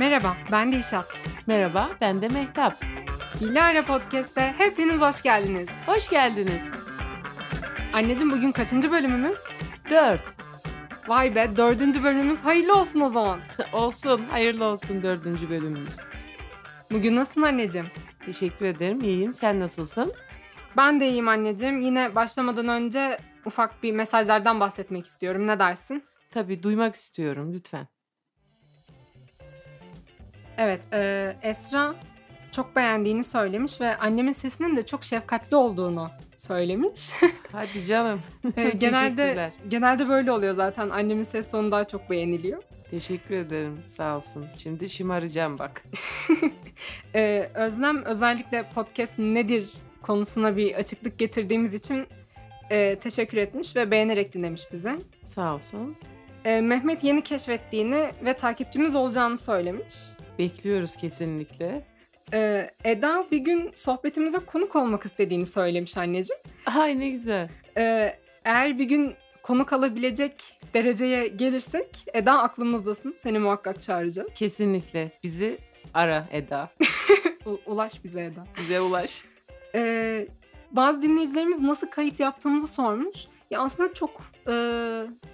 Merhaba, ben Dilşat. Merhaba, ben de Mehtap. Dilara Podcast'te hepiniz hoş geldiniz. Hoş geldiniz. Anneciğim bugün kaçıncı bölümümüz? Dört. Vay be, dördüncü bölümümüz hayırlı olsun o zaman. olsun, hayırlı olsun dördüncü bölümümüz. Bugün nasılsın anneciğim? Teşekkür ederim, iyiyim. Sen nasılsın? Ben de iyiyim anneciğim. Yine başlamadan önce ufak bir mesajlardan bahsetmek istiyorum. Ne dersin? Tabii, duymak istiyorum lütfen. Evet, e, Esra çok beğendiğini söylemiş ve annemin sesinin de çok şefkatli olduğunu söylemiş. Hadi canım. E, genelde genelde böyle oluyor zaten. Annemin ses tonu daha çok beğeniliyor. Teşekkür ederim, sağ olsun. Şimdi şımaracağım bak. Ee, Özlem özellikle podcast nedir konusuna bir açıklık getirdiğimiz için e, teşekkür etmiş ve beğenerek dinlemiş bize. Sağ olsun. Ee, Mehmet yeni keşfettiğini ve takipçimiz olacağını söylemiş. Bekliyoruz kesinlikle. Ee, Eda bir gün sohbetimize konuk olmak istediğini söylemiş anneciğim. Ay ne güzel. Ee, eğer bir gün konuk alabilecek dereceye gelirsek Eda aklımızdasın. Seni muhakkak çağıracağız. Kesinlikle. Bizi ara Eda. U- ulaş bize Eda. Bize ulaş. Ee, bazı dinleyicilerimiz nasıl kayıt yaptığımızı sormuş. Ya aslında çok e,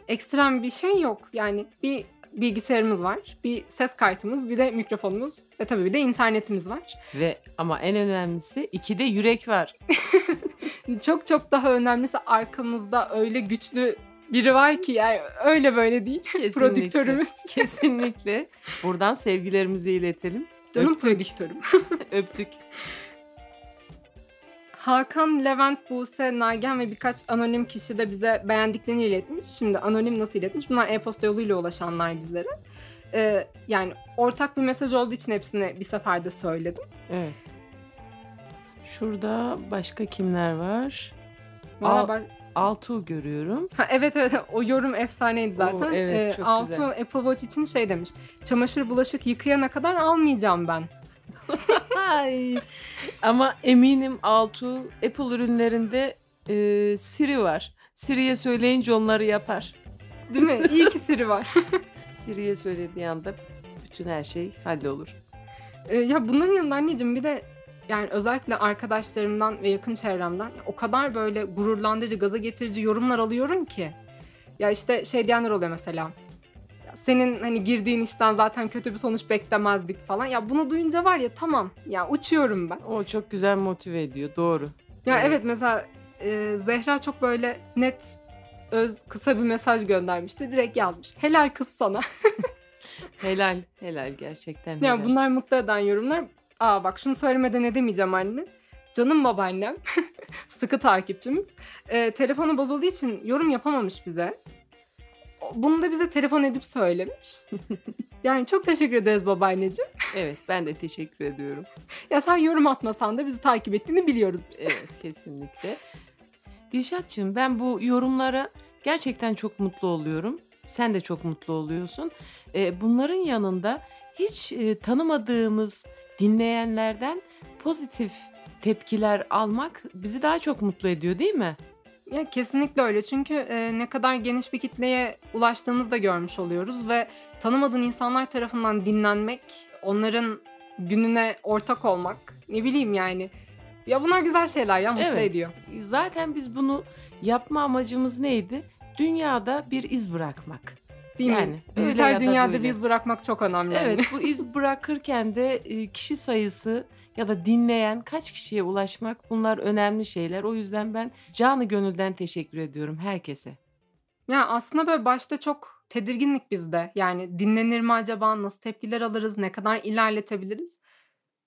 ekstrem bir şey yok. Yani bir bilgisayarımız var, bir ses kartımız, bir de mikrofonumuz ve tabii bir de internetimiz var. Ve ama en önemlisi iki de yürek var. Çok çok daha önemlisi arkamızda öyle güçlü biri var ki yani öyle böyle değil. Kesinlikle. Prodüktörümüz. Kesinlikle. Buradan sevgilerimizi iletelim. Canım Öptük. prodüktörüm. Öptük. Hakan, Levent, Buse, Nagen ve birkaç anonim kişi de bize beğendiklerini iletmiş. Şimdi anonim nasıl iletmiş? Bunlar e-posta yoluyla ulaşanlar bizlere. Ee, yani ortak bir mesaj olduğu için hepsini bir seferde söyledim. Evet. Şurada başka kimler var? Valla Al- ben- Altuğ görüyorum. Ha, evet evet o yorum efsaneydi zaten. Oo, evet, Ee, Altuğ güzel. Apple Watch için şey demiş. Çamaşır bulaşık yıkayana kadar almayacağım ben. Ay. Ama eminim Altuğ Apple ürünlerinde e, Siri var. Siri'ye söyleyince onları yapar. Değil mi? İyi ki Siri var. Siri'ye söylediği anda bütün her şey hallolur. Ee, ya bunların yanında anneciğim bir de yani özellikle arkadaşlarımdan ve yakın çevremden o kadar böyle gururlandırıcı, gaza getirici yorumlar alıyorum ki. Ya işte şey diyenler oluyor mesela. Senin hani girdiğin işten zaten kötü bir sonuç beklemezdik falan. Ya bunu duyunca var ya tamam ya uçuyorum ben. O çok güzel motive ediyor. Doğru. Ya Evet. evet mesela e, Zehra çok böyle net öz kısa bir mesaj göndermişti. Direkt yazmış. Helal kız sana. Helal. Helal gerçekten helal. Ya bunlar mutlu eden yorumlar. Aa bak şunu söylemeden edemeyeceğim anne. Canım babaannem, sıkı takipçimiz. Ee, telefonu bozulduğu için yorum yapamamış bize. Bunu da bize telefon edip söylemiş. yani çok teşekkür ederiz babaanneciğim. Evet ben de teşekkür ediyorum. Ya sen yorum atmasan da bizi takip ettiğini biliyoruz biz. Evet kesinlikle. Dilşatçığım ben bu yorumlara gerçekten çok mutlu oluyorum. Sen de çok mutlu oluyorsun. Ee, bunların yanında hiç e, tanımadığımız dinleyenlerden pozitif tepkiler almak bizi daha çok mutlu ediyor değil mi? Ya kesinlikle öyle çünkü e, ne kadar geniş bir kitleye ulaştığımızı da görmüş oluyoruz ve tanımadığın insanlar tarafından dinlenmek, onların gününe ortak olmak, ne bileyim yani. Ya bunlar güzel şeyler ya mutlu Evet. ediyor. Zaten biz bunu yapma amacımız neydi? Dünyada bir iz bırakmak. Değil mi? Yani öyle Dijital ya da dünyada böyle. biz bırakmak çok önemli. yani. Evet bu iz bırakırken de e, kişi sayısı ya da dinleyen kaç kişiye ulaşmak bunlar önemli şeyler. O yüzden ben canı gönülden teşekkür ediyorum herkese. Ya aslında böyle başta çok tedirginlik bizde. Yani dinlenir mi acaba? Nasıl tepkiler alırız? Ne kadar ilerletebiliriz?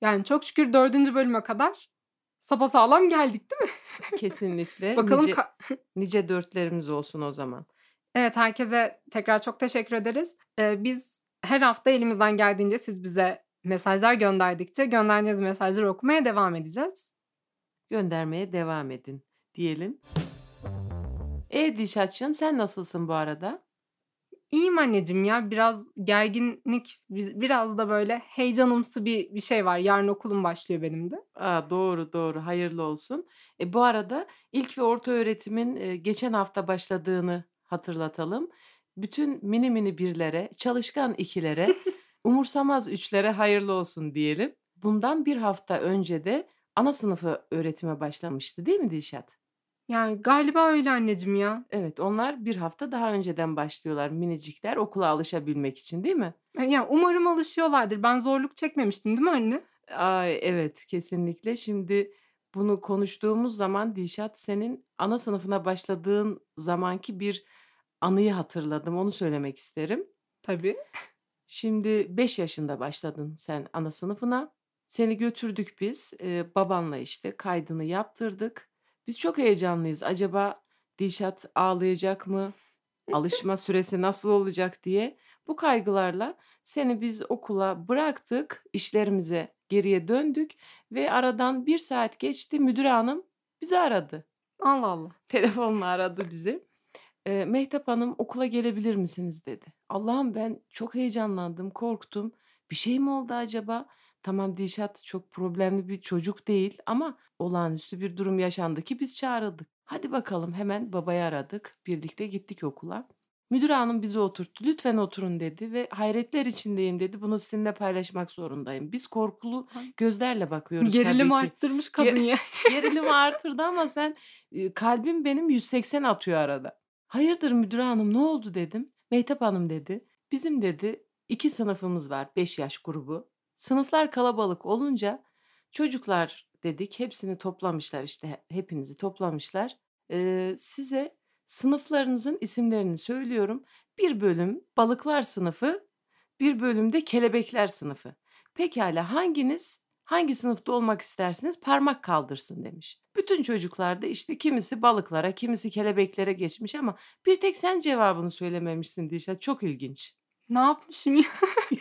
Yani çok şükür dördüncü bölüme kadar sapasağlam geldik değil mi? Kesinlikle. Bakalım nice, nice dörtlerimiz olsun o zaman. Evet herkese tekrar çok teşekkür ederiz. Ee, biz her hafta elimizden geldiğince siz bize mesajlar gönderdikçe gönderdiğiniz mesajları okumaya devam edeceğiz. Göndermeye devam edin diyelim. E Dişatçığım sen nasılsın bu arada? İyiyim anneciğim ya biraz gerginlik bi- biraz da böyle heyecanımsı bir, bir şey var. Yarın okulum başlıyor benim de. Aa, doğru doğru hayırlı olsun. E, bu arada ilk ve orta öğretimin e, geçen hafta başladığını hatırlatalım. Bütün mini mini birlere, çalışkan ikilere umursamaz üçlere hayırlı olsun diyelim. Bundan bir hafta önce de ana sınıfı öğretime başlamıştı değil mi Dilşat? Yani galiba öyle anneciğim ya. Evet onlar bir hafta daha önceden başlıyorlar minicikler okula alışabilmek için değil mi? E, Ya umarım alışıyorlardır. Ben zorluk çekmemiştim değil mi anne? Ay evet kesinlikle. Şimdi bunu konuştuğumuz zaman Dilşat senin ana sınıfına başladığın zamanki bir anıyı hatırladım. Onu söylemek isterim. Tabii. Şimdi 5 yaşında başladın sen ana sınıfına. Seni götürdük biz. Eee, babanla işte kaydını yaptırdık. Biz çok heyecanlıyız. Acaba Dilşat ağlayacak mı? Alışma süresi nasıl olacak diye. Bu kaygılarla seni biz okula bıraktık. işlerimize geriye döndük ve aradan bir saat geçti. Müdür hanım bizi aradı. Allah Allah. Telefonla aradı bizi. Eee, Mehtap Hanım okula gelebilir misiniz dedi. Allah'ım ben çok heyecanlandım, korktum. Bir şey mi oldu acaba? Tamam Dilşat çok problemli bir çocuk değil ama olağanüstü bir durum yaşandı ki biz çağrıldık. Hadi bakalım hemen babayı aradık. Birlikte gittik okula. Müdür hanım bizi oturttu. Lütfen oturun dedi ve hayretler içindeyim dedi. Bunu sizinle paylaşmak zorundayım. Biz korkulu gözlerle bakıyoruz Gerilim tabii ki. arttırmış kadın ya. Gerilimi artırdı ama sen e, kalbim benim 180 atıyor arada. Hayırdır müdür hanım ne oldu dedim. Mehtap hanım dedi. Bizim dedi iki sınıfımız var 5 yaş grubu. Sınıflar kalabalık olunca çocuklar dedik hepsini toplamışlar işte he- hepinizi toplamışlar. Ee, size sınıflarınızın isimlerini söylüyorum. Bir bölüm balıklar sınıfı, bir bölümde kelebekler sınıfı. Pekala hanginiz hangi sınıfta olmak istersiniz parmak kaldırsın demiş. Bütün çocuklar da işte kimisi balıklara, kimisi kelebeklere geçmiş ama bir tek sen cevabını söylememişsin Dilşat. Çok ilginç. Ne yapmışım ya?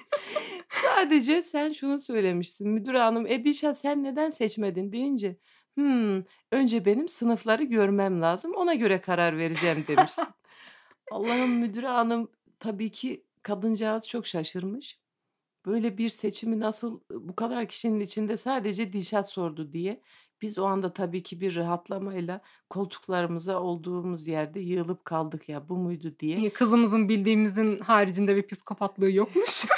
Sadece sen şunu söylemişsin. Müdür hanım, e Dilşat sen neden seçmedin deyince. Hmm, önce benim sınıfları görmem lazım. Ona göre karar vereceğim demişsin. Allah'ım müdür hanım tabii ki kadıncağız çok şaşırmış. Böyle bir seçimi nasıl bu kadar kişinin içinde sadece Dilşat sordu diye. Biz o anda tabii ki bir rahatlamayla koltuklarımıza olduğumuz yerde yığılıp kaldık ya bu muydu diye. Kızımızın bildiğimizin haricinde bir psikopatlığı yokmuş.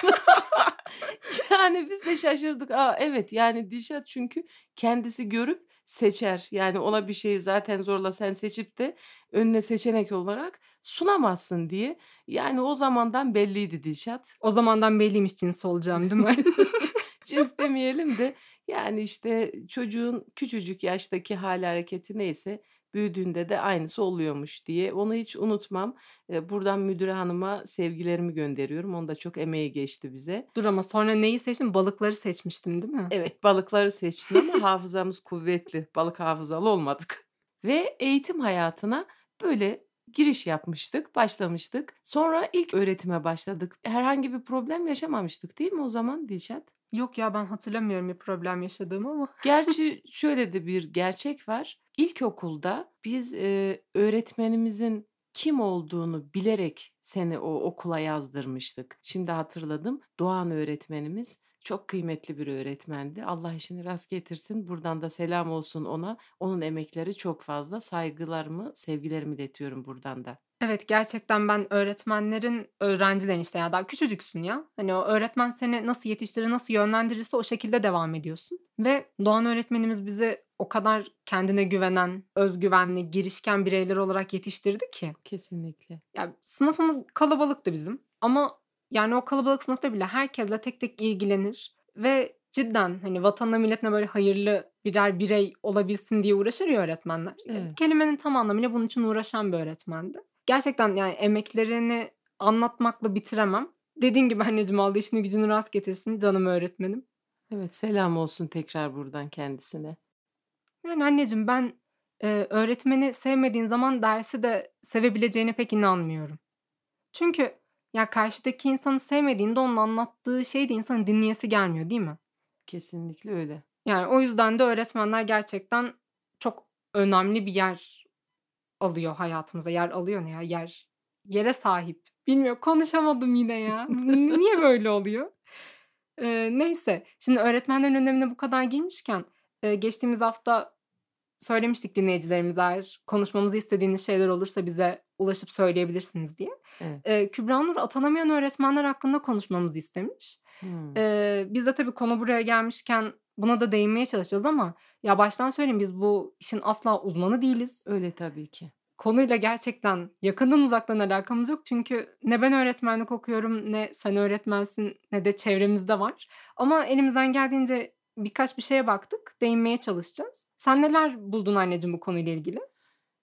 Yani biz de şaşırdık. Aa, evet yani Dilşat çünkü kendisi görüp seçer. Yani ona bir şeyi zaten zorla sen seçip de önüne seçenek olarak sunamazsın diye. Yani o zamandan belliydi Dilşat. o zamandan belliymiş cins olacağım değil mi? Cins demeyelim de yani işte çocuğun küçücük yaştaki hal hareketi neyse büyüdüğünde de aynısı oluyormuş diye. Onu hiç unutmam. Buradan müdüre hanıma sevgilerimi gönderiyorum. Onda çok emeği geçti bize. Dur ama sonra neyi seçtim? Balıkları seçmiştim değil mi? Evet balıkları seçtin ama hafızamız kuvvetli. Balık hafızalı olmadık. Ve eğitim hayatına böyle giriş yapmıştık, başlamıştık. Sonra ilk öğretime başladık. Herhangi bir problem yaşamamıştık değil mi o zaman Dilşat? Yok ya ben hatırlamıyorum bir problem yaşadığımı ama. Gerçi şöyle de bir gerçek var. İlkokulda biz e, öğretmenimizin kim olduğunu bilerek seni o okula yazdırmıştık. Şimdi hatırladım. Doğan öğretmenimiz çok kıymetli bir öğretmendi. Allah işini rast getirsin. Buradan da selam olsun ona. Onun emekleri çok fazla. Saygılarımı, sevgilerimi iletiyorum buradan da. Evet gerçekten ben öğretmenlerin öğrencilerin işte ya daha küçücüksün ya. Hani o öğretmen seni nasıl yetiştirir, nasıl yönlendirirse o şekilde devam ediyorsun. Ve Doğan öğretmenimiz bizi o kadar kendine güvenen, özgüvenli, girişken bireyler olarak yetiştirdi ki. Kesinlikle. Ya sınıfımız kalabalıktı bizim ama yani o kalabalık sınıfta bile herkesle tek tek ilgilenir ve cidden hani vatanına milletine böyle hayırlı birer birey olabilsin diye uğraşır ya öğretmenler. Evet. Kelimenin tam anlamıyla bunun için uğraşan bir öğretmendi. Gerçekten yani emeklerini anlatmakla bitiremem. Dediğin gibi anneciğim aldı işini gücünü rast getirsin canım öğretmenim. Evet selam olsun tekrar buradan kendisine. Yani anneciğim ben e, öğretmeni sevmediğin zaman dersi de sevebileceğine pek inanmıyorum. Çünkü ya karşıdaki insanı sevmediğinde onun anlattığı şey de insanın dinleyesi gelmiyor değil mi? Kesinlikle öyle. Yani o yüzden de öğretmenler gerçekten çok önemli bir yer alıyor hayatımıza. Yer alıyor ne ya? Yer yere sahip. Bilmiyorum konuşamadım yine ya. Niye böyle oluyor? Ee, neyse. Şimdi öğretmenlerin önemine bu kadar girmişken e, geçtiğimiz hafta söylemiştik dinleyicilerimize eğer konuşmamızı istediğiniz şeyler olursa bize ulaşıp söyleyebilirsiniz diye. Evet. Eee, Kübra Nur atanamayan öğretmenler hakkında konuşmamızı istemiş. Hımm. Eee, biz de tabii konu buraya gelmişken buna da değinmeye çalışacağız ama ya baştan söyleyeyim biz bu işin asla uzmanı değiliz. Öyle tabii ki. Konuyla gerçekten yakından uzaktan alakamız yok. Çünkü ne ben öğretmenlik okuyorum ne sen öğretmensin ne de çevremizde var. Ama elimizden geldiğince birkaç bir şeye baktık. Değinmeye çalışacağız. Sen neler buldun anneciğim bu konuyla ilgili?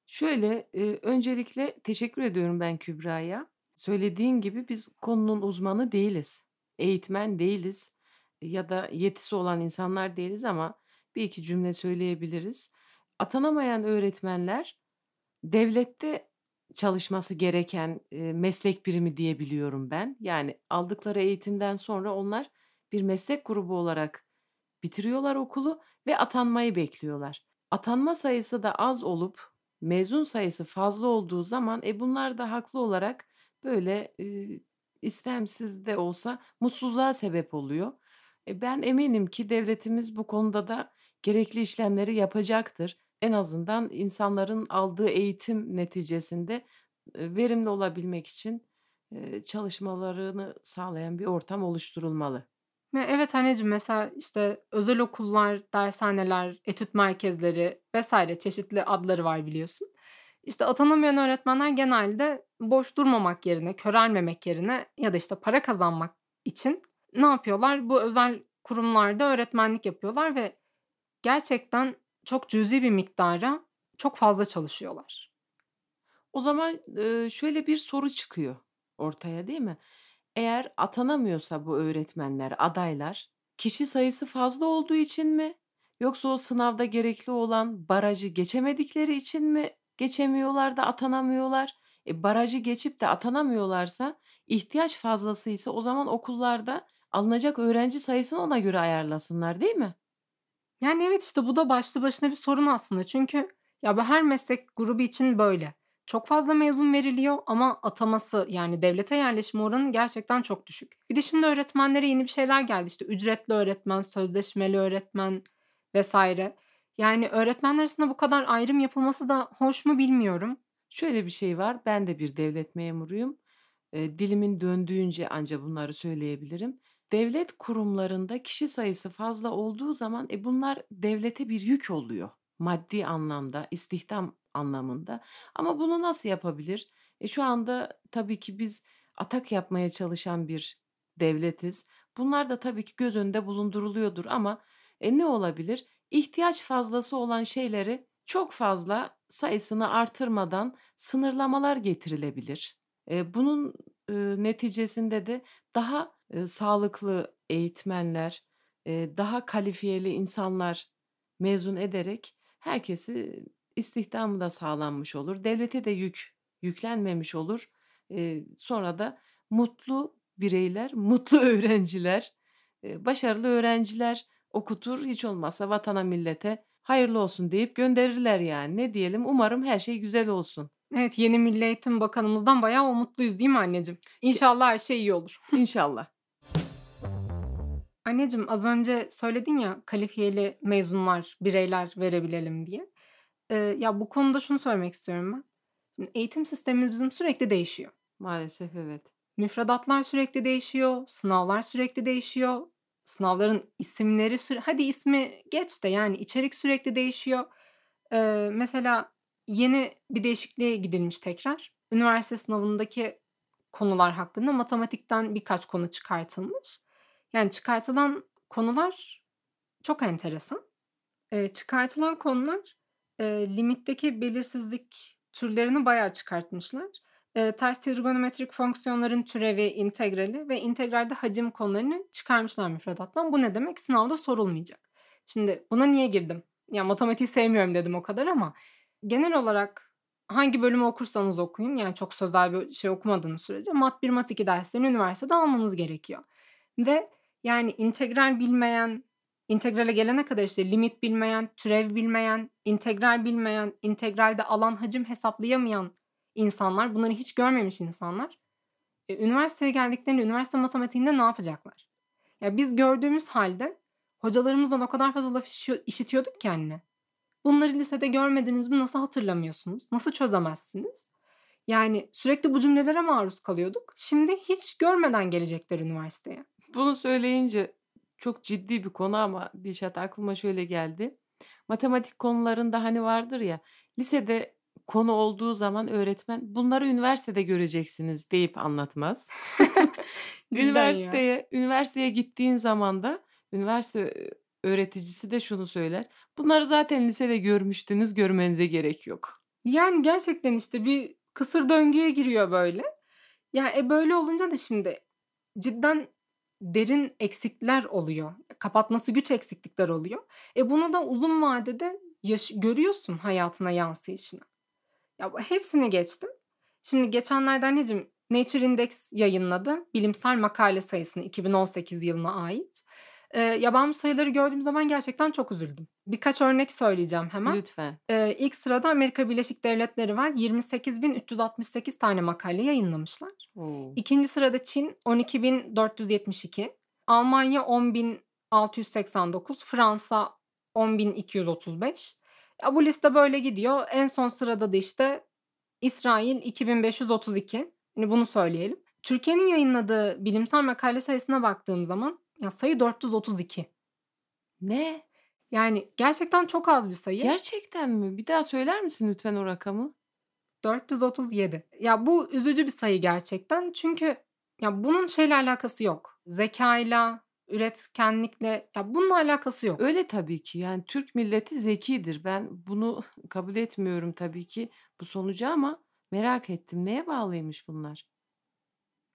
Şöyle, eee, öncelikle teşekkür ediyorum ben Kübra'ya. Söylediğin gibi biz konunun uzmanı değiliz. Eğitmen değiliz ya da yetisi olan insanlar değiliz ama bir iki cümle söyleyebiliriz. Atanamayan öğretmenler devlette çalışması gereken, eee, meslek birimi diyebiliyorum ben. Yani aldıkları eğitimden sonra onlar bir meslek grubu olarak bitiriyorlar okulu ve atanmayı bekliyorlar. Atanma sayısı da az olup mezun sayısı fazla olduğu zaman, e, bunlar da haklı olarak böyle, eee, istemsiz de olsa mutsuzluğa sebep oluyor. E, ben eminim ki devletimiz bu konuda da gerekli işlemleri yapacaktır. En azından insanların aldığı eğitim neticesinde, eee, verimli olabilmek için, eee, çalışmalarını sağlayan bir ortam oluşturulmalı. Ve evet anneciğim mesela işte özel okullar, dershaneler, etüt merkezleri vs. çeşitli adları var biliyorsun. İşte atanamayan öğretmenler genelde boş durmamak yerine, körelmemek yerine ya da işte para kazanmak için ne yapıyorlar? Bu özel kurumlarda öğretmenlik yapıyorlar ve gerçekten çok cüzi bir miktara çok fazla çalışıyorlar. O zaman, şöyle bir soru çıkıyor ortaya, değil mi? Eğer atanamıyorsa bu öğretmenler, adaylar, kişi sayısı fazla olduğu için mi? Yoksa o sınavda gerekli olan barajı geçemedikleri için mi geçemiyorlar da atanamıyorlar? E, barajı geçip de atanamıyorlarsa ihtiyaç fazlasıysa o zaman okullarda alınacak öğrenci sayısını ona göre ayarlasınlar, değil mi? Yani evet işte bu da başlı başına bir sorun aslında. Çünkü ya bu her meslek grubu için böyle. Çok fazla mezun veriliyor ama ataması yani devlete yerleşme oranı gerçekten çok düşük. Bir de şimdi öğretmenlere yeni bir şeyler geldi. İşte ücretli öğretmen, sözleşmeli öğretmen vesaire. Yani öğretmenler arasında bu kadar ayrım yapılması da hoş mu bilmiyorum. Şöyle bir şey var, ben de bir devlet memuruyum. Eee, dilimin döndüğünce anca bunları söyleyebilirim. Devlet kurumlarında kişi sayısı fazla olduğu zaman, e, bunlar devlete bir yük oluyor. Maddi anlamda, istihdam anlamında. Ama bunu nasıl yapabilir? E, şu anda tabii ki biz atak yapmaya çalışan bir devletiz. Bunlar da tabii ki göz önünde bulunduruluyordur ama, e, ne olabilir? İhtiyaç fazlası olan şeyleri çok fazla sayısını artırmadan sınırlamalar getirilebilir. Eee, bunun, ııı, neticesinde de daha, ııı, sağlıklı eğitmenler, eee, daha kalifiyeli insanlar mezun ederek herkesi istihdamı da sağlanmış olur. Devlete de yük yüklenmemiş olur. Eee, sonra da mutlu bireyler, mutlu öğrenciler, eee, başarılı öğrenciler okutur. Hiç olmazsa vatana millete hayırlı olsun deyip gönderirler yani. Ne diyelim? Umarım her şey güzel olsun. Evet, yeni Milli Eğitim Bakanımızdan bayağı umutluyuz değil mi anneciğim? İnşallah her şey iyi olur. İnşallah. Anneciğim az önce söyledin ya kalifiyeli mezunlar, bireyler verebilelim diye. Eee, ya bu konuda şunu söylemek istiyorum ben. Şimdi eğitim sistemimiz bizim sürekli değişiyor. Maalesef evet. Müfredatlar sürekli değişiyor, sınavlar sürekli değişiyor. Sınavların isimleri süre hadi ismi geç de yani içerik sürekli değişiyor. Eee, mesela yeni bir değişikliğe gidilmiş tekrar. Üniversite sınavındaki konular hakkında matematikten birkaç konu çıkartılmış. Yani çıkartılan konular çok enteresan. Eee, çıkartılan konular, eee, limitteki belirsizlik türlerini bayağı çıkartmışlar. Eee, ters trigonometrik fonksiyonların türevi, integrali ve integralde hacim konularını çıkarmışlar müfredattan. Bu ne demek? Sınavda sorulmayacak. Şimdi buna niye girdim? Ya matematiği sevmiyorum dedim o kadar ama genel olarak hangi bölümü okursanız okuyun, yani çok sözel bir şey okumadığınız sürece mat 1, mat 2 derslerini üniversitede almanız gerekiyor. Ve yani integral bilmeyen, integrale gelene kadar işte limit bilmeyen, türev bilmeyen, integral bilmeyen, integralde alan hacim hesaplayamayan insanlar, bunları hiç görmemiş insanlar, e, üniversiteye geldiklerinde üniversite matematiğinde ne yapacaklar? Ya biz gördüğümüz halde hocalarımızdan o kadar fazla laf işi işitiyorduk ki anne. Bunları lisede görmediniz mi nasıl hatırlamıyorsunuz? Nasıl çözemezsiniz? Yani sürekli bu cümlelere maruz kalıyorduk. Şimdi hiç görmeden gelecekler üniversiteye. Bunu söyleyince çok ciddi bir konu ama Dilşat aklıma şöyle geldi. Matematik konularında hani vardır ya lisede konu olduğu zaman öğretmen bunları üniversitede göreceksiniz deyip anlatmaz. üniversiteye üniversiteye gittiğin zaman da üniversite öğreticisi de şunu söyler. Bunları zaten lisede görmüştünüz, görmenize gerek yok. Yani gerçekten işte bir kısır döngüye giriyor böyle. Ya e böyle olunca da şimdi cidden derin eksikler oluyor. Kapatması güç eksiklikler oluyor. E bunu da uzun vadede yaş- görüyorsun hayatına yansıyışını. Ya hepsini geçtim. Şimdi geçenlerde anneciğim Nature Index yayınladı. Bilimsel makale sayısını 2018 yılına ait. Ee, ya ben bu sayıları gördüğüm zaman gerçekten çok üzüldüm. Birkaç örnek söyleyeceğim hemen. Lütfen. Ee, ilk sırada Amerika Birleşik Devletleri var. 28.368 tane makale yayınlamışlar. Oo. İkinci sırada Çin 12.472. Almanya 10.689. Fransa 10.235. Ya bu liste böyle gidiyor. En son sırada da işte İsrail 2532. Hani bunu söyleyelim. Türkiye'nin yayınladığı bilimsel makale sayısına baktığım zaman ya sayı 432. Ne? Yani gerçekten çok az bir sayı. Gerçekten mi? Bir daha söyler misin lütfen o rakamı? 437. Ya bu üzücü bir sayı gerçekten. Çünkü ya bunun şeyle alakası yok. Zekayla, üretkenlikle ya bununla alakası yok. Öyle tabii ki. Yani Türk milleti zekidir. Ben bunu kabul etmiyorum tabii ki bu sonucu ama merak ettim. Neye bağlıymış bunlar?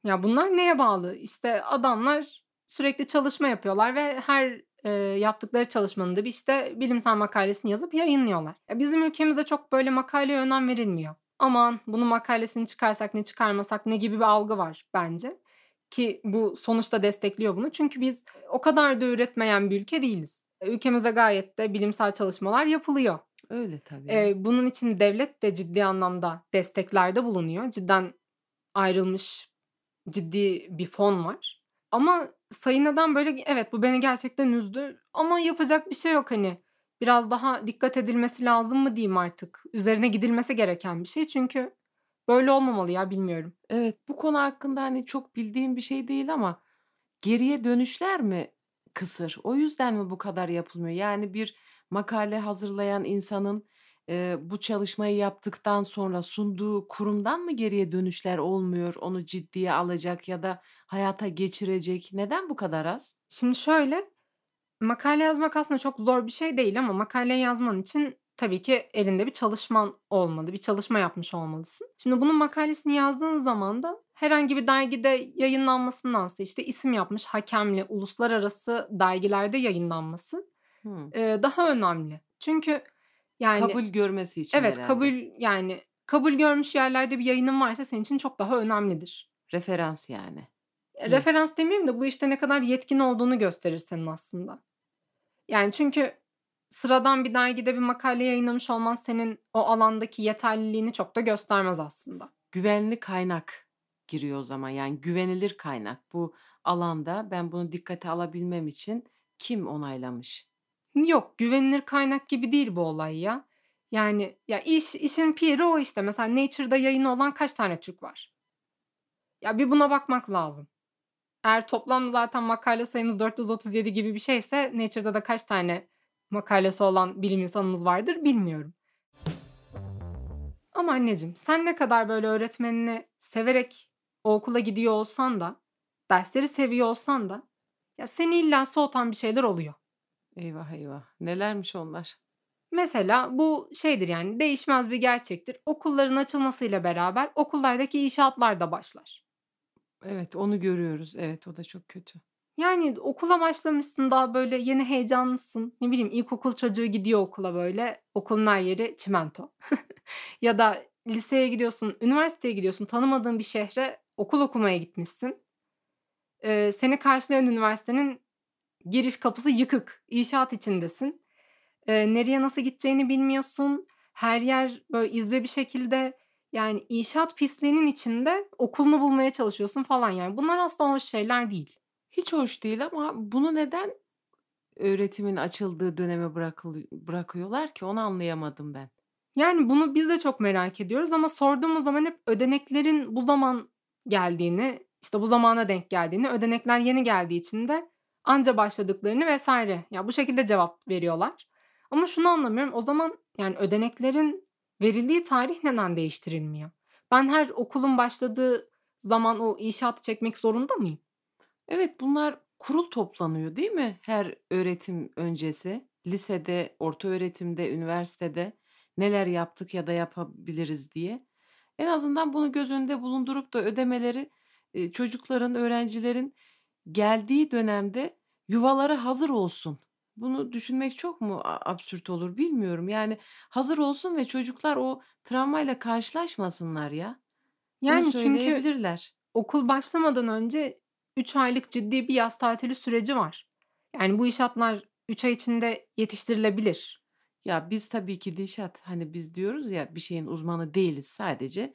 Ya bunlar neye bağlı? İşte adamlar sürekli çalışma yapıyorlar ve her e, yaptıkları çalışmanın da bir işte bilimsel makalesini yazıp yayınlıyorlar. Ya bizim ülkemizde çok böyle makaleye önem verilmiyor. Aman bunun makalesini çıkarsak ne çıkarmasak ne gibi bir algı var bence. Ki bu sonuçta destekliyor bunu. Çünkü biz o kadar da üretmeyen bir ülke değiliz. Ülkemize gayet de bilimsel çalışmalar yapılıyor. Öyle tabii. Ee, bunun için devlet de ciddi anlamda desteklerde bulunuyor. Cidden ayrılmış ciddi bir fon var. Ama sayı neden böyle evet bu beni gerçekten üzdü ama yapacak bir şey yok hani. Biraz daha dikkat edilmesi lazım mı diyeyim artık. Üzerine gidilmesi gereken bir şey çünkü böyle olmamalı ya bilmiyorum. Evet bu konu hakkında hani çok bildiğim bir şey değil ama geriye dönüşler mi kısır? O yüzden mi bu kadar yapılmıyor? Yani bir makale hazırlayan insanın e, bu çalışmayı yaptıktan sonra sunduğu kurumdan mı geriye dönüşler olmuyor? Onu ciddiye alacak ya da hayata geçirecek. Neden bu kadar az? Şimdi şöyle makale yazmak aslında çok zor bir şey değil ama makale yazman için tabii ki elinde bir çalışman olmalı. Bir çalışma yapmış olmalısın. Şimdi bunun makalesini yazdığın zaman da herhangi bir dergide yayınlanmasındansa işte isim yapmış hakemli uluslararası dergilerde yayınlanması Hmm. e, daha önemli. Çünkü yani Kabul görmesi için evet herhalde. kabul yani kabul görmüş yerlerde bir yayının varsa senin için çok daha önemlidir. Referans yani. E, Hı. Referans demeyeyim de bu işte ne kadar yetkin olduğunu gösterir senin aslında. Yani çünkü sıradan bir dergide bir makale yayınlamış olman senin o alandaki yeterliliğini çok da göstermez aslında. Güvenli kaynak giriyor o zaman. Yani güvenilir kaynak. Bu alanda ben bunu dikkate alabilmem için kim onaylamış? Yok, güvenilir kaynak gibi değil bu olay ya. Yani ya iş işin piri o işte. Mesela Nature'da yayını olan kaç tane Türk var? Ya bir buna bakmak lazım. Eğer toplam zaten makale sayımız 437 gibi bir şeyse Nature'da da kaç tane makalesi olan bilim insanımız vardır bilmiyorum. Ama anneciğim sen ne kadar böyle öğretmenini severek o okula gidiyor olsan da dersleri seviyor olsan da ya seni illa soğutan bir şeyler oluyor. Eyvah eyvah. Nelermiş onlar? Mesela bu şeydir yani değişmez bir gerçektir. Okulların açılmasıyla beraber okullardaki inşaatlar da başlar. Evet onu görüyoruz. Evet o da çok kötü. Yani okula başlamışsın daha böyle yeni heyecanlısın. Ne bileyim ilkokul çocuğu gidiyor okula böyle. Okulun her yeri çimento. ya da liseye gidiyorsun, üniversiteye gidiyorsun. Tanımadığın bir şehre okul okumaya gitmişsin. Ee, seni karşılayan üniversitenin giriş kapısı yıkık. İnşaat içindesin. Ee, nereye nasıl gideceğini bilmiyorsun. Her yer böyle izbe bir şekilde yani inşaat pisliğinin içinde okulunu bulmaya çalışıyorsun falan yani. Bunlar asla hoş şeyler değil. Hiç hoş değil ama bunu neden öğretimin açıldığı döneme bırakılı- bırakıyorlar ki onu anlayamadım ben. Yani, bunu biz de çok merak ediyoruz ama sorduğumuz zaman hep ödeneklerin bu zaman geldiğini, işte, bu zamana denk geldiğini, ödenekler yeni geldiği için de anca başladıklarını vs. ya, bu şekilde cevap veriyorlar. Ama şunu anlamıyorum, o zaman, yani, ödeneklerin verildiği tarih neden değiştirilmiyor? Ben her okulun başladığı zaman o inşaatı çekmek zorunda mıyım? Evet, bunlar kurul toplanıyor, değil mi? Her öğretim öncesi. Lisede, ortaöğretimde, üniversitede neler yaptık ya da yapabiliriz diye. En azından bunu göz önünde bulundurup da ödemeleri, çocukların, öğrencilerin geldiği dönemde yuvaları hazır olsun. Bunu düşünmek çok mu absürt olur bilmiyorum. Yani hazır olsun ve çocuklar o travmayla karşılaşmasınlar ya. Bunu Yani, çünkü söyleyebilirler. okul başlamadan önce 3 aylık ciddi bir yaz tatili süreci var. Yani, bu inşaatlar 3 ay içinde yetiştirilebilir. Ya, biz tabii ki Dilşat, hani, biz diyoruz ya, bir şeyin uzmanı değiliz sadece.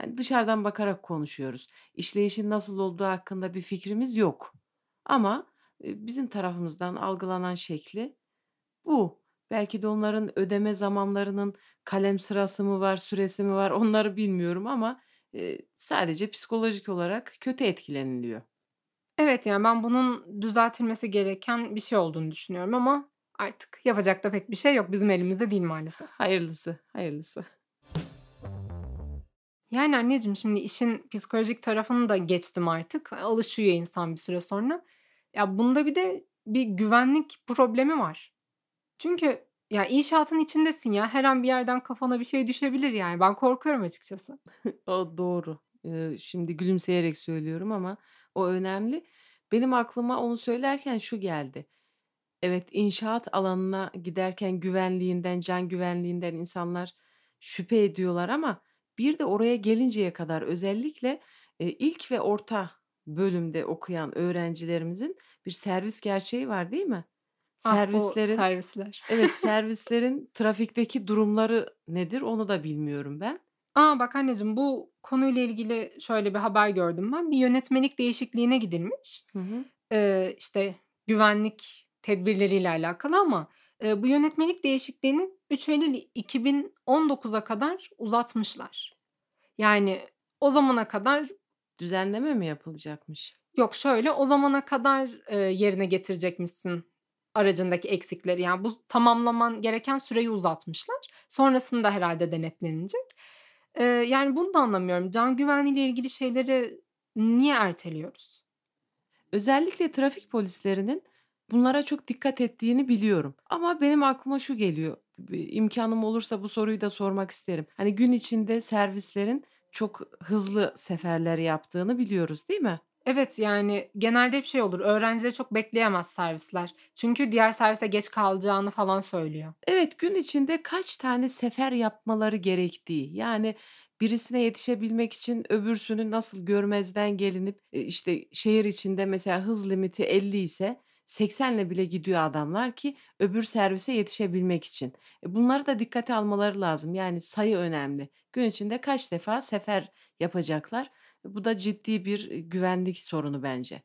Hani, dışarıdan bakarak konuşuyoruz. İşleyişin nasıl olduğu hakkında bir fikrimiz yok. Ama, bizim tarafımızdan algılanan şekli bu. Belki de onların ödeme zamanlarının kalem sırası mı var, süresi mi var onları bilmiyorum ama, sadece psikolojik olarak kötü etkileniliyor. Evet, yani, ben bunun düzeltilmesi gereken bir şey olduğunu düşünüyorum ama artık yapacak da pek bir şey yok. Bizim elimizde değil maalesef. Hayırlısı, hayırlısı. Yani, anneciğim, şimdi işin psikolojik tarafını da geçtim artık. Alışıyor insan bir süre sonra. Ya, bunda bir de bir güvenlik problemi var. Çünkü ya, inşaatın içindesin ya, her an bir yerden kafana bir şey düşebilir yani. Ben korkuyorum açıkçası. O doğru. Eee, şimdi gülümseyerek söylüyorum ama o önemli. Benim aklıma onu söylerken şu geldi. Evet, inşaat alanına giderken güvenliğinden, can güvenliğinden insanlar şüphe ediyorlar ama bir de oraya gelinceye kadar özellikle, eee, ilk ve orta bölümde okuyan öğrencilerimizin bir servis gerçeği var, değil mi? Ah, o Servislerin servisler. Evet, servislerin trafikteki durumları nedir onu da bilmiyorum ben. A, bak anneciğim, bu konuyla ilgili şöyle bir haber gördüm ben. Bir yönetmelik değişikliğine gidilmiş. Hı hı. Eee, işte, güvenlik tedbirleriyle alakalı ama, eee, bu yönetmelik değişikliğini 3 Eylül 2019'a kadar uzatmışlar. Yani, o zamana kadar Düzenleme mi yapılacakmış? Yok, şöyle, o zamana kadar, eee, yerine getirecekmişsin aracındaki eksikleri. Yani, bu tamamlaman gereken süreyi uzatmışlar. Sonrasında herhâlde denetlenecek. Eee, yani, bunu da anlamıyorum. Can güvenliğiyle ilgili şeyleri niye erteliyoruz? Özellikle trafik polislerinin bunlara çok dikkat ettiğini biliyorum. Ama benim aklıma şu geliyor, bir imkânım olursa bu soruyu da sormak isterim. Hani, gün içinde servislerin çok hızlı seferler yaptığını biliyoruz, değil mi? Evet, yani, genelde hep şey olur, öğrencileri çok bekleyemez servisler. Çünkü diğer servise geç kalacağını falan söylüyor. Evet, gün içinde kaç tane sefer yapmaları gerektiği, yani, birisine yetişebilmek için öbürsünü nasıl görmezden gelinip, eee, işte, şehir içinde mesela hız limiti 50 ise 80'le bile gidiyor adamlar ki öbür servise yetişebilmek için. E, bunları da dikkate almaları lazım. Yani, sayı önemli. Gün içinde kaç defa sefer yapacaklar? Bu da ciddi bir, eee, güvenlik sorunu bence.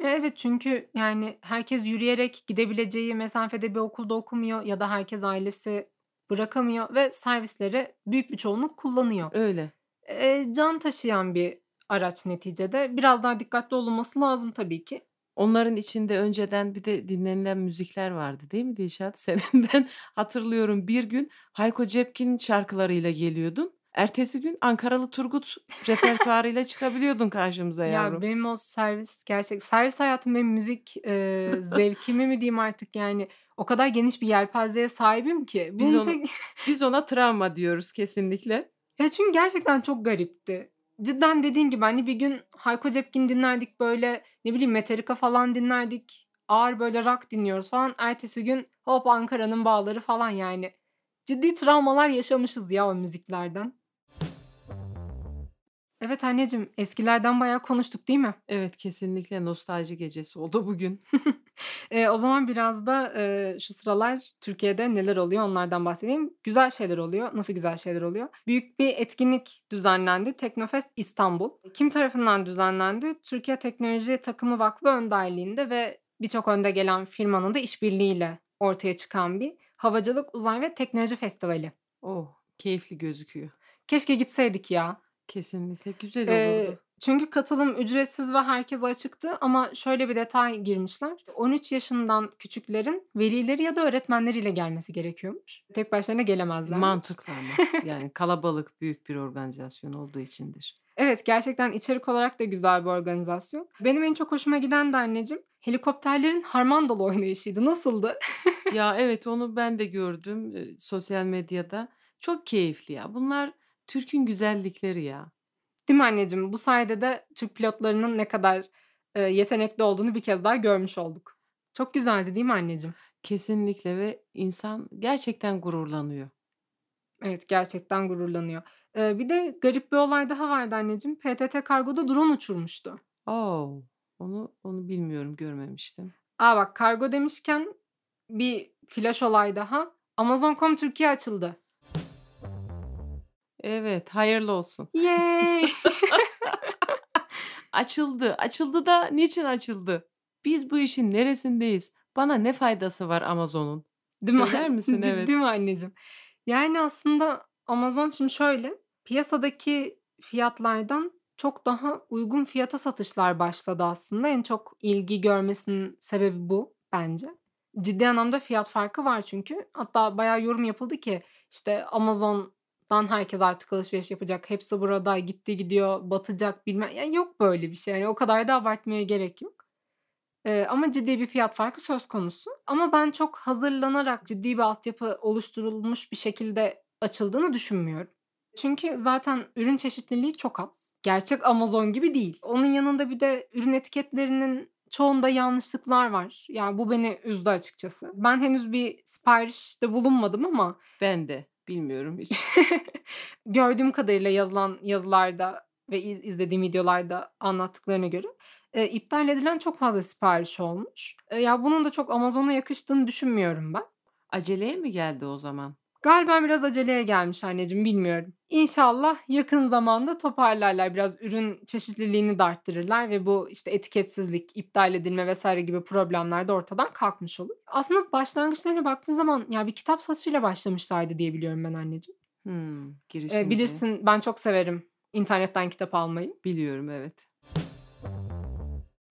E, evet, çünkü, yani, herkes yürüyerek gidebileceği mesafede bir okulda okumuyor ya da herkes ailesi bırakamıyor ve servisleri büyük bir çoğunluk kullanıyor. Öyle. Eee, can taşıyan bir araç neticede. Biraz daha dikkatli olunması lazım tabii ki. Onların içinde önceden bir de dinlenilen müzikler vardı, değil mi Dilşat? Senin ben hatırlıyorum bir gün Hayko Cepkin'in şarkılarıyla geliyordun. Ertesi gün Ankaralı Turgut repertuarıyla çıkabiliyordun karşımıza Ya, yavrum. benim o servis gerçek servis hayatım benim müzik, eee, zevkimi mi diyeyim artık, yani, o kadar geniş bir yelpazeye sahibim ki. Biz onu tek biz ona travma diyoruz kesinlikle. Ya, çünkü gerçekten çok garipti. Cidden dediğin gibi, hani, bir gün Hayko Cepkin dinlerdik, böyle, ne bileyim, Metallica falan dinlerdik. Ağır, böyle, rock dinliyoruz falan. Ertesi gün hop Ankara'nın Bağları falan, yani. Ciddi travmalar yaşamışız ya o müziklerden. Evet anneciğim, eskilerden bayağı konuştuk, değil mi? Evet, kesinlikle nostalji gecesi oldu bugün. Eee, o zaman biraz da, eee, şu sıralar Türkiye'de neler oluyor onlardan bahsedeyim. Güzel şeyler oluyor. Nasıl güzel şeyler oluyor? Büyük bir etkinlik düzenlendi. Teknofest İstanbul. Kim tarafından düzenlendi? Türkiye Teknoloji Takımı Vakfı önderliğinde ve birçok önde gelen firmanın da işbirliğiyle ortaya çıkan bir havacılık, uzay ve teknoloji festivali. Oh, Keyifli gözüküyor. Keşke gitseydik ya. Kesinlikle güzel olurdu. çünkü katılım ücretsiz ve herkese açıktı ama şöyle bir detay girmişler. 13 yaşından küçüklerin velileri ya da öğretmenleriyle gelmesi gerekiyormuş. Tek başlarına gelemezlermiş. Mantıklı ama. Yani kalabalık, büyük bir organizasyon olduğu içindir. Evet, gerçekten içerik olarak da güzel bir organizasyon. Benim en çok hoşuma giden de anneciğim, helikopterlerin harmandalı oynayışıydı. Nasıldı? Ya evet onu ben de gördüm sosyal medyada. Çok keyifli ya. Bunlar Türk'ün güzellikleri ya. Değil mi anneciğim? Bu sayede de Türk pilotlarının ne kadar eee, yetenekli olduğunu bir kez daha görmüş olduk. Çok güzeldi değil mi anneciğim? Kesinlikle ve insan gerçekten gururlanıyor. Evet, gerçekten gururlanıyor. Eee, bir de garip bir olay daha vardı anneciğim. PTT Kargo'da drone uçurmuştu. O! Onu onu bilmiyorum, görmemiştim. A, bak kargo demişken bir flash olay daha. Amazon.com Türkiye açıldı. Evet, hayırlı olsun. Yay! Açıldı. Açıldı da niçin açıldı? Biz bu işin neresindeyiz? Bana ne faydası var Amazon'un? Değil mi? Söyler misin? Evet. Değil mi anneciğim? Yani aslında Amazon şimdi şöyle piyasadaki fiyatlardan çok daha uygun fiyata satışlar başladı aslında. En çok ilgi görmesinin sebebi bu bence. Ciddi anlamda fiyat farkı var çünkü. Hatta bayağı yorum yapıldı ki işte Amazon'dan herkes artık alışveriş yapacak. Hepsi burada gitti gidiyor batacak bilmem. Yani yok böyle bir şey. Yani o kadar da abartmaya gerek yok. Eee, ama ciddi bir fiyat farkı söz konusu. Ama ben çok hazırlanarak ciddi bir altyapı oluşturulmuş bir şekilde açıldığını düşünmüyorum. Çünkü zaten ürün çeşitliliği çok az. Gerçek Amazon gibi değil. Onun yanında bir de ürün etiketlerinin çoğunda yanlışlıklar var. Yani bu beni üzdü açıkçası. Ben henüz bir siparişte bulunmadım ama Ben de bilmiyorum hiç. gördüğüm kadarıyla yazılan yazılarda ve iz- izlediğim videolarda anlattıklarına göre e, iptal edilen çok fazla sipariş olmuş. E, ya bunun da çok Amazon'a yakıştığını düşünmüyorum ben. Aceleye mi geldi o zaman? Galiba biraz aceleye gelmiş anneciğim bilmiyorum. İnşallah yakın zamanda toparlarlar. Biraz ürün çeşitliliğini de arttırırlar ve bu işte etiketsizlik, iptal edilme vesaire gibi problemler de ortadan kalkmış olur. Aslında başlangıçlarına baktığı zaman ya bir kitap satışıyla başlamışlardı diye biliyorum ben anneciğim. Hmm, E, girişimci. bilirsin ben çok severim internetten kitap almayı. Biliyorum evet.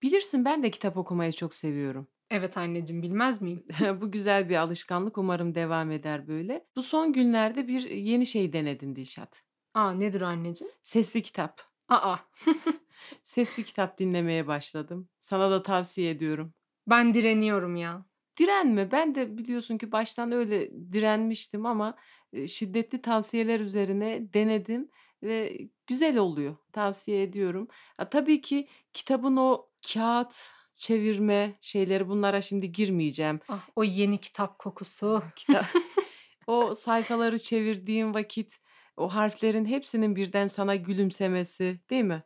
Bilirsin ben de kitap okumayı çok seviyorum. Evet anneciğim bilmez miyim? Bu güzel bir alışkanlık. Umarım devam eder böyle. Bu son günlerde bir yeni şey denedin Dilşat. Aa nedir anneciğim? Sesli kitap. Aa Sesli kitap dinlemeye başladım. Sana da tavsiye ediyorum. ben direniyorum ya. Direnme. Ben de biliyorsun ki baştan öyle direnmiştim ama e, şiddetli tavsiyeler üzerine denedim ve güzel oluyor. Tavsiye ediyorum. Ha, tabii ki kitabın o kağıt çevirme şeyleri bunlara şimdi girmeyeceğim. Ah o yeni kitap kokusu. Kitap o sayfaları çevirdiğin vakit o harflerin hepsinin birden sana gülümsemesi, değil mi?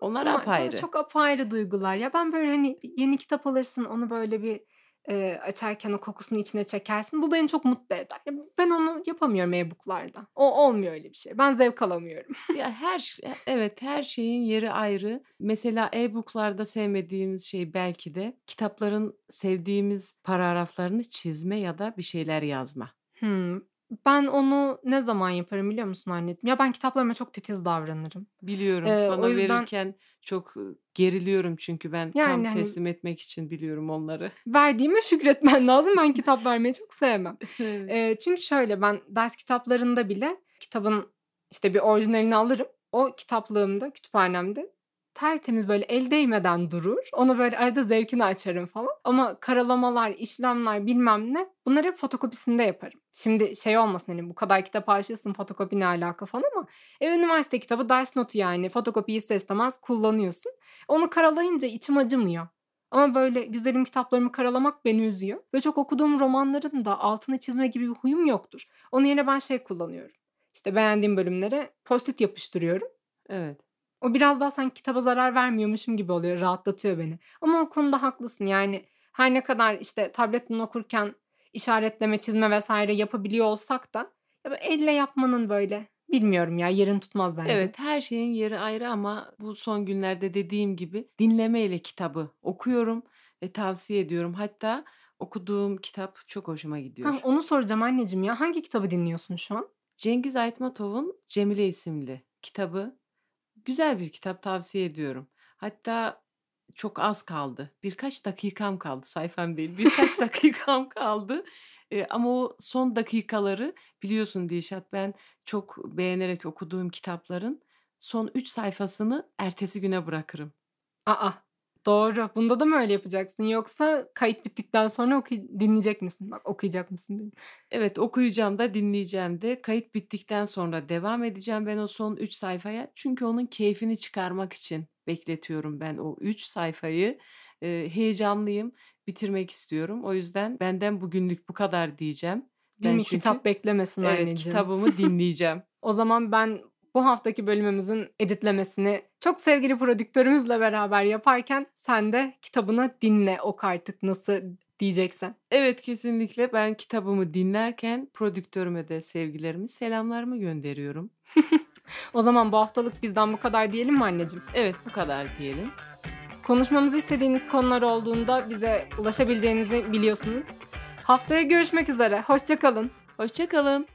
Onlar Ama apayrı. çok apayrı duygular. Ya ben böyle hani yeni kitap alırsın onu böyle bir e, açarken o kokusunu içine çekersin. Bu beni çok mutlu eder. Ben onu yapamıyorum e-booklarda. O olmuyor öyle bir şey. Ben zevk alamıyorum. Ya her ş- evet her şeyin yeri ayrı. Mesela e-book'larda sevmediğimiz şey belki de kitapların sevdiğimiz paragraflarını çizme ya da bir şeyler yazma. Hmm. Ben onu ne zaman yaparım biliyor musun anneciğim? Ya ben kitaplarıma çok titiz davranırım. Biliyorum. Ee, Bana o yüzden verirken çok geriliyorum çünkü ben tam yani hani teslim etmek için biliyorum onları. verdiğime şükretmen lazım. Ben kitap vermeyi çok sevmem. Evet. Eee, çünkü şöyle ben ders kitaplarında bile kitabın işte bir orijinalini alırım. O kitaplığımda, kütüphanemde tertemiz böyle el değmeden durur. Onu böyle arada zevkini açarım falan. Ama karalamalar, işlemler bilmem ne bunları hep fotokopisinde yaparım. Şimdi şey olmasın hani bu kadar kitap aşığısın fotokopi ne alaka falan ama e, üniversite kitabı ders notu yani fotokopiyi ister istemez kullanıyorsun. Onu karalayınca içim acımıyor. Ama böyle güzelim kitaplarımı karalamak beni üzüyor. Ve çok okuduğum romanların da altını çizme gibi bir huyum yoktur. Onun yerine ben şey kullanıyorum. İşte beğendiğim bölümlere post-it yapıştırıyorum. Evet. O biraz daha sanki kitaba zarar vermiyormuşum gibi oluyor. Rahatlatıyor beni. Ama o konuda haklısın. Yani her ne kadar işte tabletten okurken işaretleme, çizme vesaire yapabiliyor olsak da ya elle yapmanın böyle bilmiyorum ya yerini tutmaz bence. Evet, her şeyin yeri ayrı ama bu son günlerde dediğim gibi dinlemeyle kitabı okuyorum ve tavsiye ediyorum. Hatta okuduğum kitap çok hoşuma Ha, gidiyor. onu soracağım anneciğim ya. Hangi kitabı dinliyorsun şu an? Cengiz Aytmatov'un Cemile isimli kitabı. Güzel bir kitap tavsiye ediyorum. Hatta çok az kaldı. Birkaç dakikam kaldı. Sayfam değil. Birkaç dakikam kaldı. Eee, ama o son dakikaları biliyorsun Dilşat ben çok beğenerek okuduğum kitapların son 3 sayfasını ertesi güne bırakırım. A! Doğru. Bunda da mı öyle yapacaksın yoksa kayıt bittikten sonra okuy dinleyecek misin? Bak okuyacak mısın. Evet, okuyacağım da dinleyeceğim de. Kayıt bittikten sonra devam edeceğim ben o son 3 sayfaya. Çünkü onun keyfini çıkarmak için bekletiyorum ben o 3 sayfayı. Eee, heyecanlıyım, bitirmek istiyorum. O yüzden benden bugünlük bu kadar diyeceğim. Değil Ben mi? çünkü Kitap beklemesin Evet, anneciğim. kitabımı dinleyeceğim. O zaman ben bu haftaki bölümümüzün editlemesini çok sevgili prodüktörümüzle beraber yaparken sen de kitabını dinle, oku artık nasıl diyeceksen. Evet, kesinlikle. Ben kitabımı dinlerken prodüktörüme de sevgilerimi, selamlarımı gönderiyorum. O zaman bu haftalık bizden bu kadar diyelim mi anneciğim? Evet, bu kadar diyelim. Konuşmamızı istediğiniz konular olduğunda bize ulaşabileceğinizi biliyorsunuz. Haftaya görüşmek üzere. Hoşça kalın. Hoşça kalın.